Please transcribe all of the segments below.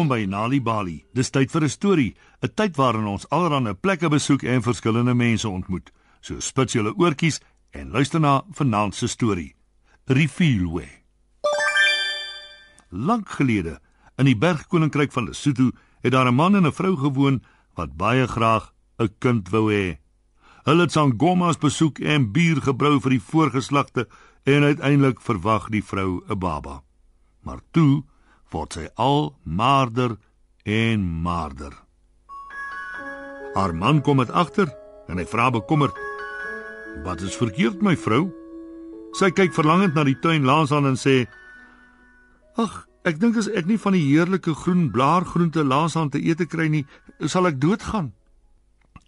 Welkom by Nali Bali. Dis tyd vir 'n storie, 'n tyd waarin ons allerlei plekke besoek en verskillende mense ontmoet. So spits julle oortjies en luister na vanaand se storie. Rivierwe. Lank gelede, in die bergkoninkryk van Lesotho, het daar 'n man en 'n vrou gewoon wat baie graag 'n kind wou hê. Hulle het sangomas besoek en bier gebrou vir die voorgeslagte en uiteindelik verwag die vrou 'n baba. Maar toe word sy al maarder en maarder. Haar man kom dit agter en hy vra bekommerd: "Wat is verkeerd, my vrou?" Sy kyk verlangend na die tuin langs aan en sê: "Ag, ek dink as ek nie van die heerlike groen blaargroente langs aan te eet kry nie, sal ek doodgaan."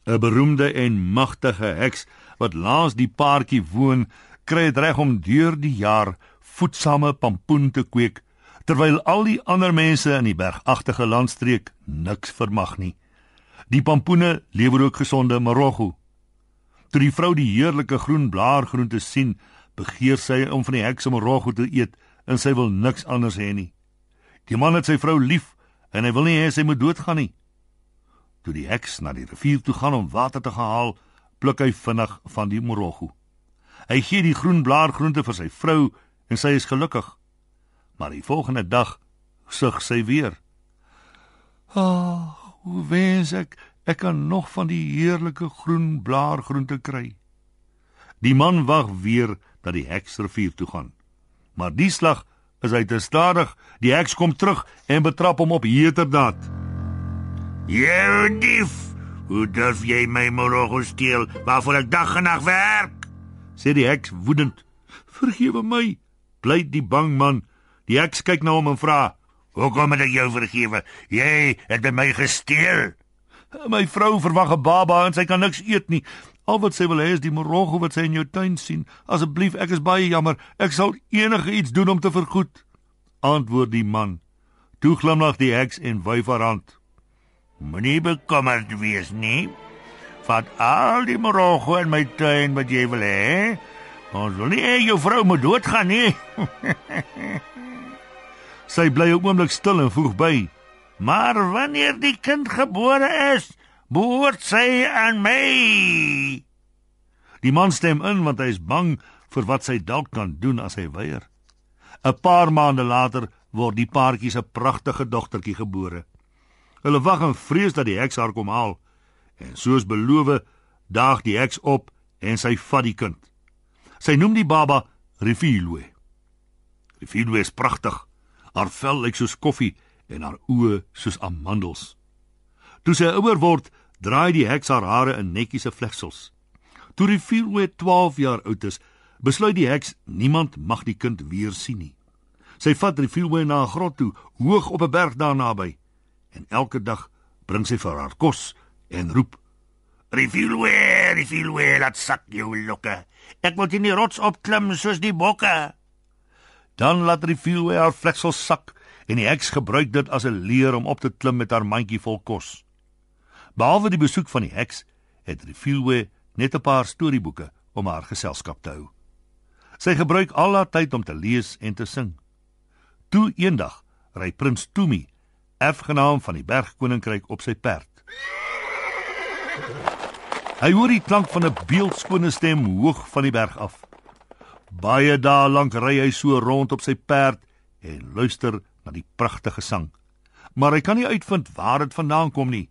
'n Beroemde en magtige heks wat langs die paartjie woon, kry dit reg om deur die jaar voedsame pampoen te kweek terwyl al die ander mense in die bergagtige landstreek niks vermag nie. Die pampoene lewer ook gesonde maroggo. Toe die vrou die heerlike groen blaargroente sien, begeer sy om van die heks om maroggo te eet en sy wil niks anders hê nie. Die man het sy vrou lief en hy wil nie hê sy moet doodgaan nie. Toe die heks na die rivier toe gaan om water te haal, pluk hy vinnig van die maroggo. Hy gee die groen blaargroente vir sy vrou en sy is gelukkig maar die volgende dag sug sy weer. Ag, hoe wens ek ek kan nog van die heerlike groen blaargroente kry. Die man wag weer dat die heks rivier toe gaan. Maar die slag is hy te stadig. Die heks kom terug en betrap hom op heterdaad. Jou dief, hoe durf jy my môre steel waarvoor ek dag en nag werk? sê die heks woedend. Vergewe my, pleit die bang man Die heks kyk na hom en vra: "Hoekom het ek jou vergewe? Jy het by my gesteel." "My vrou verwag 'n baba en sy kan niks eet nie. Al wat sy wil hê is die moroggo wat sy in jou tuin sien. Asseblief, ek is baie jammer. Ek sal enige iets doen om te vergoed." Antwoord die man. Toe glimlag die heks en wyf haar hand. "Moenie bekommerd wees nie. Vat al die moroggo in my tuin wat jy wil hê." Ons wil nie jou vrou moet doodgaan nie. Sy bly 'n oomblik stil en voeg by: "Maar wanneer die kind gebore is, behoort sy aan my." Die man stem in want hy is bang vir wat sy dalk kan doen as hy weier. 'n Paar maande later word die paartjie se pragtige dogtertjie gebore. Hulle wag en vrees dat die heks haar kom haal. En soos beloof, daag die heks op en sy vat die kind. Sy noem die baba Rifilwe. Rifilwe is pragtig. Haar vel lyk soos koffie en haar oë soos amandels. Toe sy ouer word, draai die heks haar hare in netjiese vlegsels. Toe vierwe 12 jaar oud is, besluit die heks niemand mag die kind weer sien nie. Sy vat vierwe na 'n grot toe, hoog op 'n berg daar naby, en elke dag bring sy vir haar kos en roep: "Rifilwe, rifilwe, laat sak jou lokke. Ek wil in die rots opklim soos die bokke." Dan laat Rivielwe haar vleksel sak en die heks gebruik dit as 'n leer om op te klim met haar mandjie vol kos. Behalwe die besoek van die heks, het Rivielwe net 'n paar storieboeke om haar geselskap te hou. Sy gebruik al haar tyd om te lees en te sing. Toe eendag ry prins Tumi, erfgenaam van die bergkoninkryk op sy perd. Hy hoor die klank van 'n beeldskone stem hoog van die berg af. Baie dae lank ry hy so rond op sy perd en luister na die pragtige sang. Maar hy kan nie uitvind waar dit vandaan kom nie.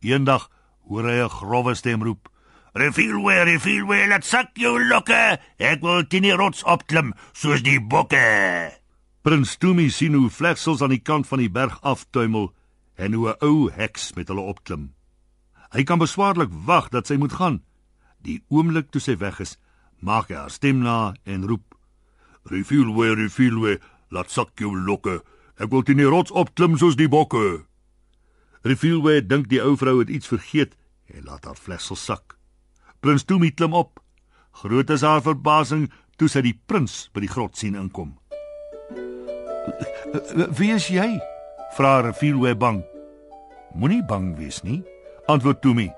Eendag hoor hy 'n grouwe stem roep: "Refielwe, refielwe, laat sak jou lokke. Ek wil teen die rots opklim soos die bokke." Prins Tumi sien hoe vleksels aan die kant van die berg aftuimel en hoe 'n ou heks met hulle opklim. Hy kan beswaarlik wag dat sy moet gaan. Die oomblik toe sy weg is, maak hy haar stem na en roep: "Refielwe, refielwe, laat sak jou lokke. Ek wil teen die rots opklim soos die bokke." Refielwe dink die ou vrou het iets vergeet en laat haar flessel sak. Prins Tumi klim op. Groot is haar verbasing toe sy die prins by die grot sien inkom. "Wie is jy?" vra Refielwe bang. "Moenie bang wees nie," antwoord Tumi.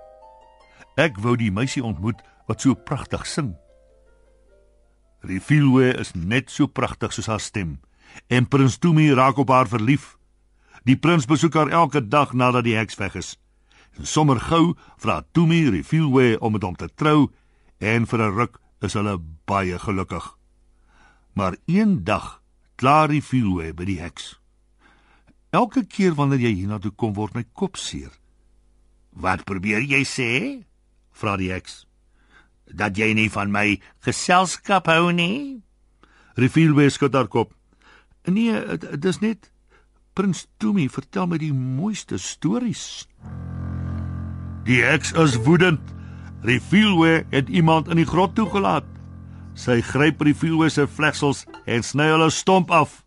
"Ek wou die meisie ontmoet wat so pragtig sing." Rifilwe is net so pragtig soos haar stem en Prins Tumi raak op haar verlief. Die prins besoek haar elke dag nadat die heks weg is. En sommer gou vra Tumi Refilwe om met hom te trou en vir 'n ruk is hulle baie gelukkig. Maar een dag klaar Refilwe by die heks. Elke keer wanneer jy hiernatoe kom word my kop seer. Wat probeer jy sê? vra die heks. Dat jy nie van my geselskap hou nie? Refilwe skud haar kop. Nee, dit is net Prins Tumi vertel my die mooiste stories. Die heks is woedend. Refilwe het iemand in die grot toegelaat. Sy gryp Refilwe se vlegsels en sny hulle stomp af.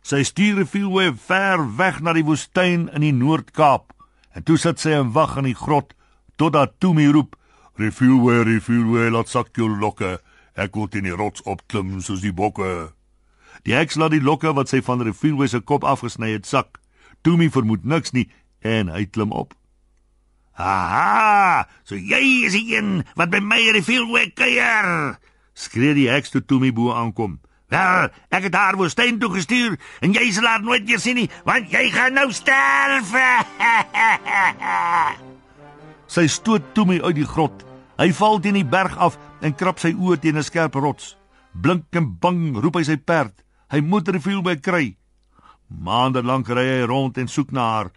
Sy stuur Refilwe ver weg na die woestyn in die Noord-Kaap. En toe sit sy en wag in die grot totdat Tumi roep: "Refilwe, Refilwe, laat sak jou lokke. Ek wil teen die rots opklim soos die bokke." Die heks laat die lokke wat sy van Refilwe se kop afgesny het sak. Tumi vermoed niks nie en hy klim op. Aha, so jy is die een wat by my Refilwe kuier. Skree die heks toe Tumi bo aankom. Wel, ek het haar woestyn toe gestuur en jy sal haar nooit weer sien nie, want jy gaan nou sterf. sy stoot Tumi uit die grot. Hy val teen die berg af en krap sy oë teen 'n skerp rots. Blink en bang roep hy sy perd. Hy moet Refilwe kry. Maande lank ry hy rond en soek na haar.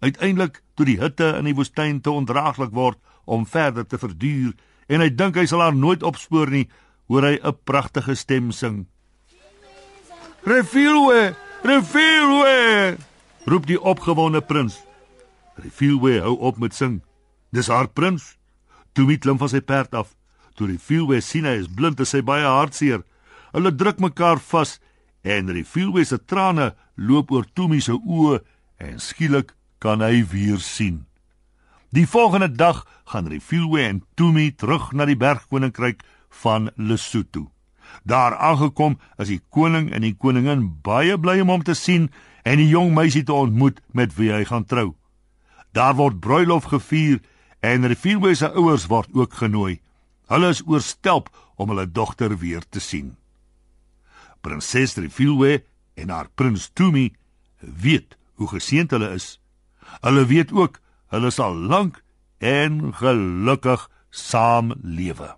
Uiteindelik, toe die hitte in die woestyn te ondraaglik word om verder te verduur en hy dink hy sal haar nooit opspoor nie, hoor hy 'n pragtige stem sing. Refilwe, Refilwe! roep die opgewonde prins. Refilwe hou op met sing. Dis haar prins. Met klim van sy perd af. Toe Refilwe sien hy is blind, is hy baie hartseer. Hulle druk mekaar vas en Refilwe se trane loop oor Tumi se oë en skielik kan hy weer sien. Die volgende dag gaan Refilwe en Tumi terug na die bergkoninkryk van Lesotho. Daar aangekom is die koning en die koningin baie bly om hom te sien en die jong meisie te ontmoet met wie hy gaan trou. Daar word bruilof gevier en Refilwe se ouers word ook genooi. Hulle is oorstelp om hulle dogter weer te sien. Prinses Refilwe en haar prins Tumi weet hoe geseënd hulle is. Hulle weet ook hulle sal lank en gelukkig saam lewe.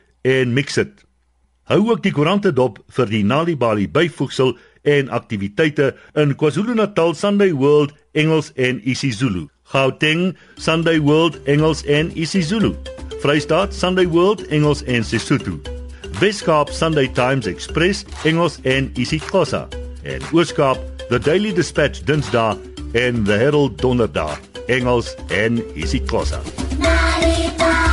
en Mixit. Hou ook die koerante dop vir die Nalibali byvoegsel en aktiwiteite in KwaZulu-Natal Sunday World Engels en isiZulu. Gauteng Sunday World Engels en isiZulu. Vrystaat Sunday World Engels en Sesotho. Weskaap Sunday Times Express Engels en isiXhosa. En Ooskaap The Daily Dispatch Dinsdae en The Herald Donderdag Engels en isiXhosa. Nalibali